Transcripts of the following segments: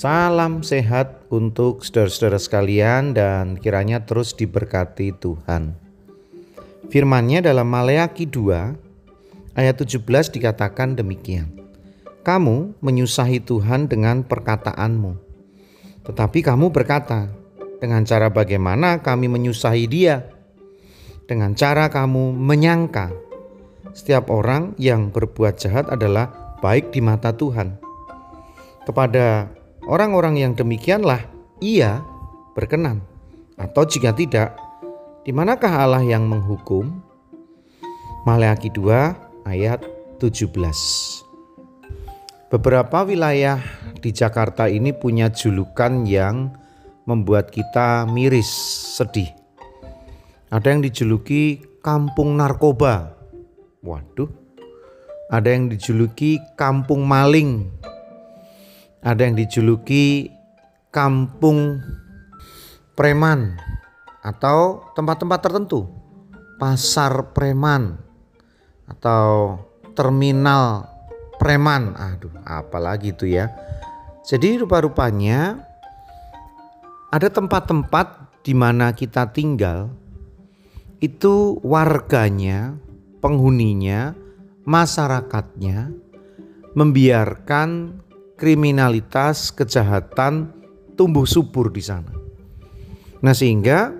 Salam sehat untuk saudara-saudara sekalian dan kiranya terus diberkati Tuhan. Firmannya dalam Maleaki 2 ayat 17 dikatakan demikian. Kamu menyusahi Tuhan dengan perkataanmu. Tetapi kamu berkata, dengan cara bagaimana kami menyusahi dia? Dengan cara kamu menyangka setiap orang yang berbuat jahat adalah baik di mata Tuhan. Kepada Orang-orang yang demikianlah ia berkenan. Atau jika tidak, di manakah Allah yang menghukum? Maleakhi 2 ayat 17. Beberapa wilayah di Jakarta ini punya julukan yang membuat kita miris, sedih. Ada yang dijuluki kampung narkoba. Waduh. Ada yang dijuluki kampung maling ada yang dijuluki kampung preman atau tempat-tempat tertentu, pasar preman atau terminal preman. Aduh, apalagi itu ya. Jadi rupa-rupanya ada tempat-tempat di mana kita tinggal itu warganya, penghuninya, masyarakatnya membiarkan kriminalitas, kejahatan tumbuh subur di sana. Nah, sehingga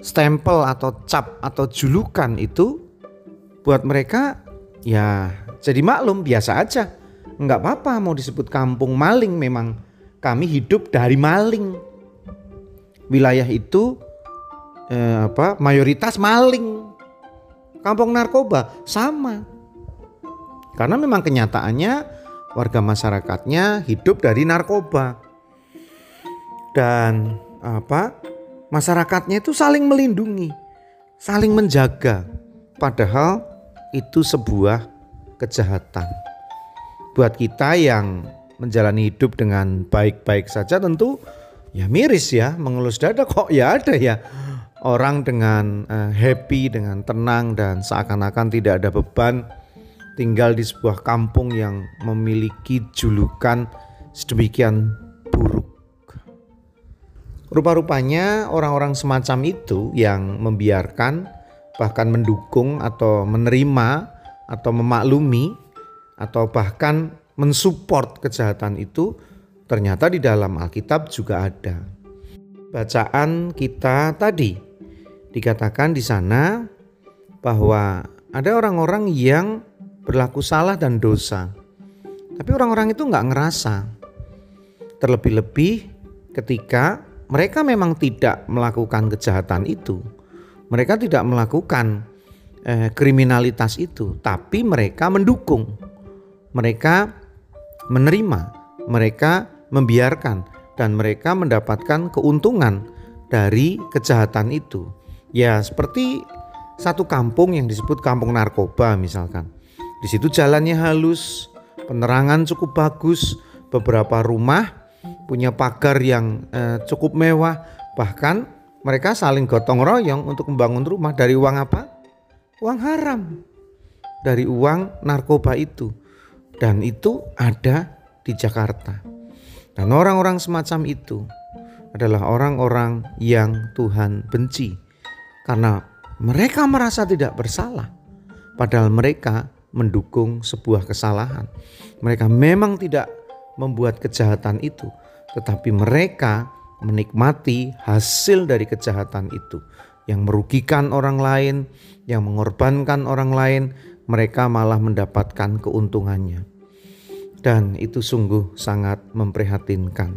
stempel atau cap atau julukan itu buat mereka ya jadi maklum biasa aja. Enggak apa-apa mau disebut kampung maling memang kami hidup dari maling. Wilayah itu eh, apa mayoritas maling. Kampung narkoba sama. Karena memang kenyataannya warga masyarakatnya hidup dari narkoba. Dan apa? Masyarakatnya itu saling melindungi, saling menjaga. Padahal itu sebuah kejahatan. Buat kita yang menjalani hidup dengan baik-baik saja tentu ya miris ya, mengelus dada kok ya ada ya orang dengan uh, happy, dengan tenang dan seakan-akan tidak ada beban tinggal di sebuah kampung yang memiliki julukan sedemikian buruk. Rupa-rupanya orang-orang semacam itu yang membiarkan bahkan mendukung atau menerima atau memaklumi atau bahkan mensupport kejahatan itu ternyata di dalam Alkitab juga ada. Bacaan kita tadi dikatakan di sana bahwa ada orang-orang yang berlaku salah dan dosa. Tapi orang-orang itu nggak ngerasa. Terlebih-lebih ketika mereka memang tidak melakukan kejahatan itu. Mereka tidak melakukan eh, kriminalitas itu, tapi mereka mendukung. Mereka menerima, mereka membiarkan dan mereka mendapatkan keuntungan dari kejahatan itu. Ya, seperti satu kampung yang disebut kampung narkoba misalkan. Di situ jalannya halus, penerangan cukup bagus, beberapa rumah punya pagar yang eh, cukup mewah, bahkan mereka saling gotong royong untuk membangun rumah dari uang apa? Uang haram. Dari uang narkoba itu. Dan itu ada di Jakarta. Dan orang-orang semacam itu adalah orang-orang yang Tuhan benci karena mereka merasa tidak bersalah padahal mereka mendukung sebuah kesalahan. Mereka memang tidak membuat kejahatan itu, tetapi mereka menikmati hasil dari kejahatan itu yang merugikan orang lain, yang mengorbankan orang lain, mereka malah mendapatkan keuntungannya. Dan itu sungguh sangat memprihatinkan.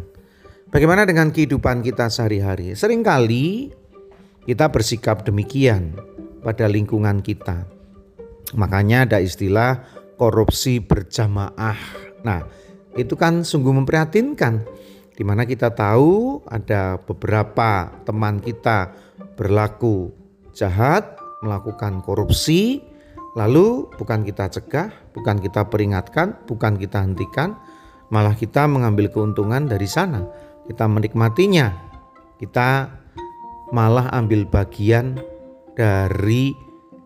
Bagaimana dengan kehidupan kita sehari-hari? Seringkali kita bersikap demikian pada lingkungan kita Makanya ada istilah korupsi berjamaah. Nah, itu kan sungguh memprihatinkan. Di mana kita tahu ada beberapa teman kita berlaku jahat, melakukan korupsi, lalu bukan kita cegah, bukan kita peringatkan, bukan kita hentikan, malah kita mengambil keuntungan dari sana. Kita menikmatinya. Kita malah ambil bagian dari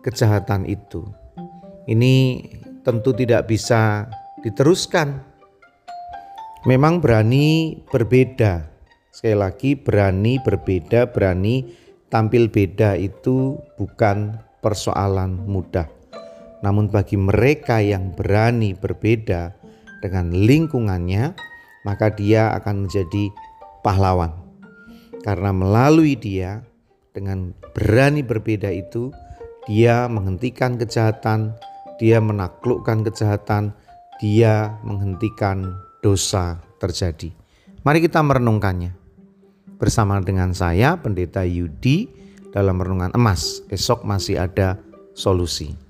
kejahatan itu. Ini tentu tidak bisa diteruskan. Memang berani berbeda. Sekali lagi berani berbeda, berani tampil beda itu bukan persoalan mudah. Namun bagi mereka yang berani berbeda dengan lingkungannya, maka dia akan menjadi pahlawan. Karena melalui dia dengan berani berbeda itu, dia menghentikan kejahatan, dia menaklukkan kejahatan, dia menghentikan dosa terjadi. Mari kita merenungkannya. Bersama dengan saya, Pendeta Yudi, dalam renungan emas. Esok masih ada solusi.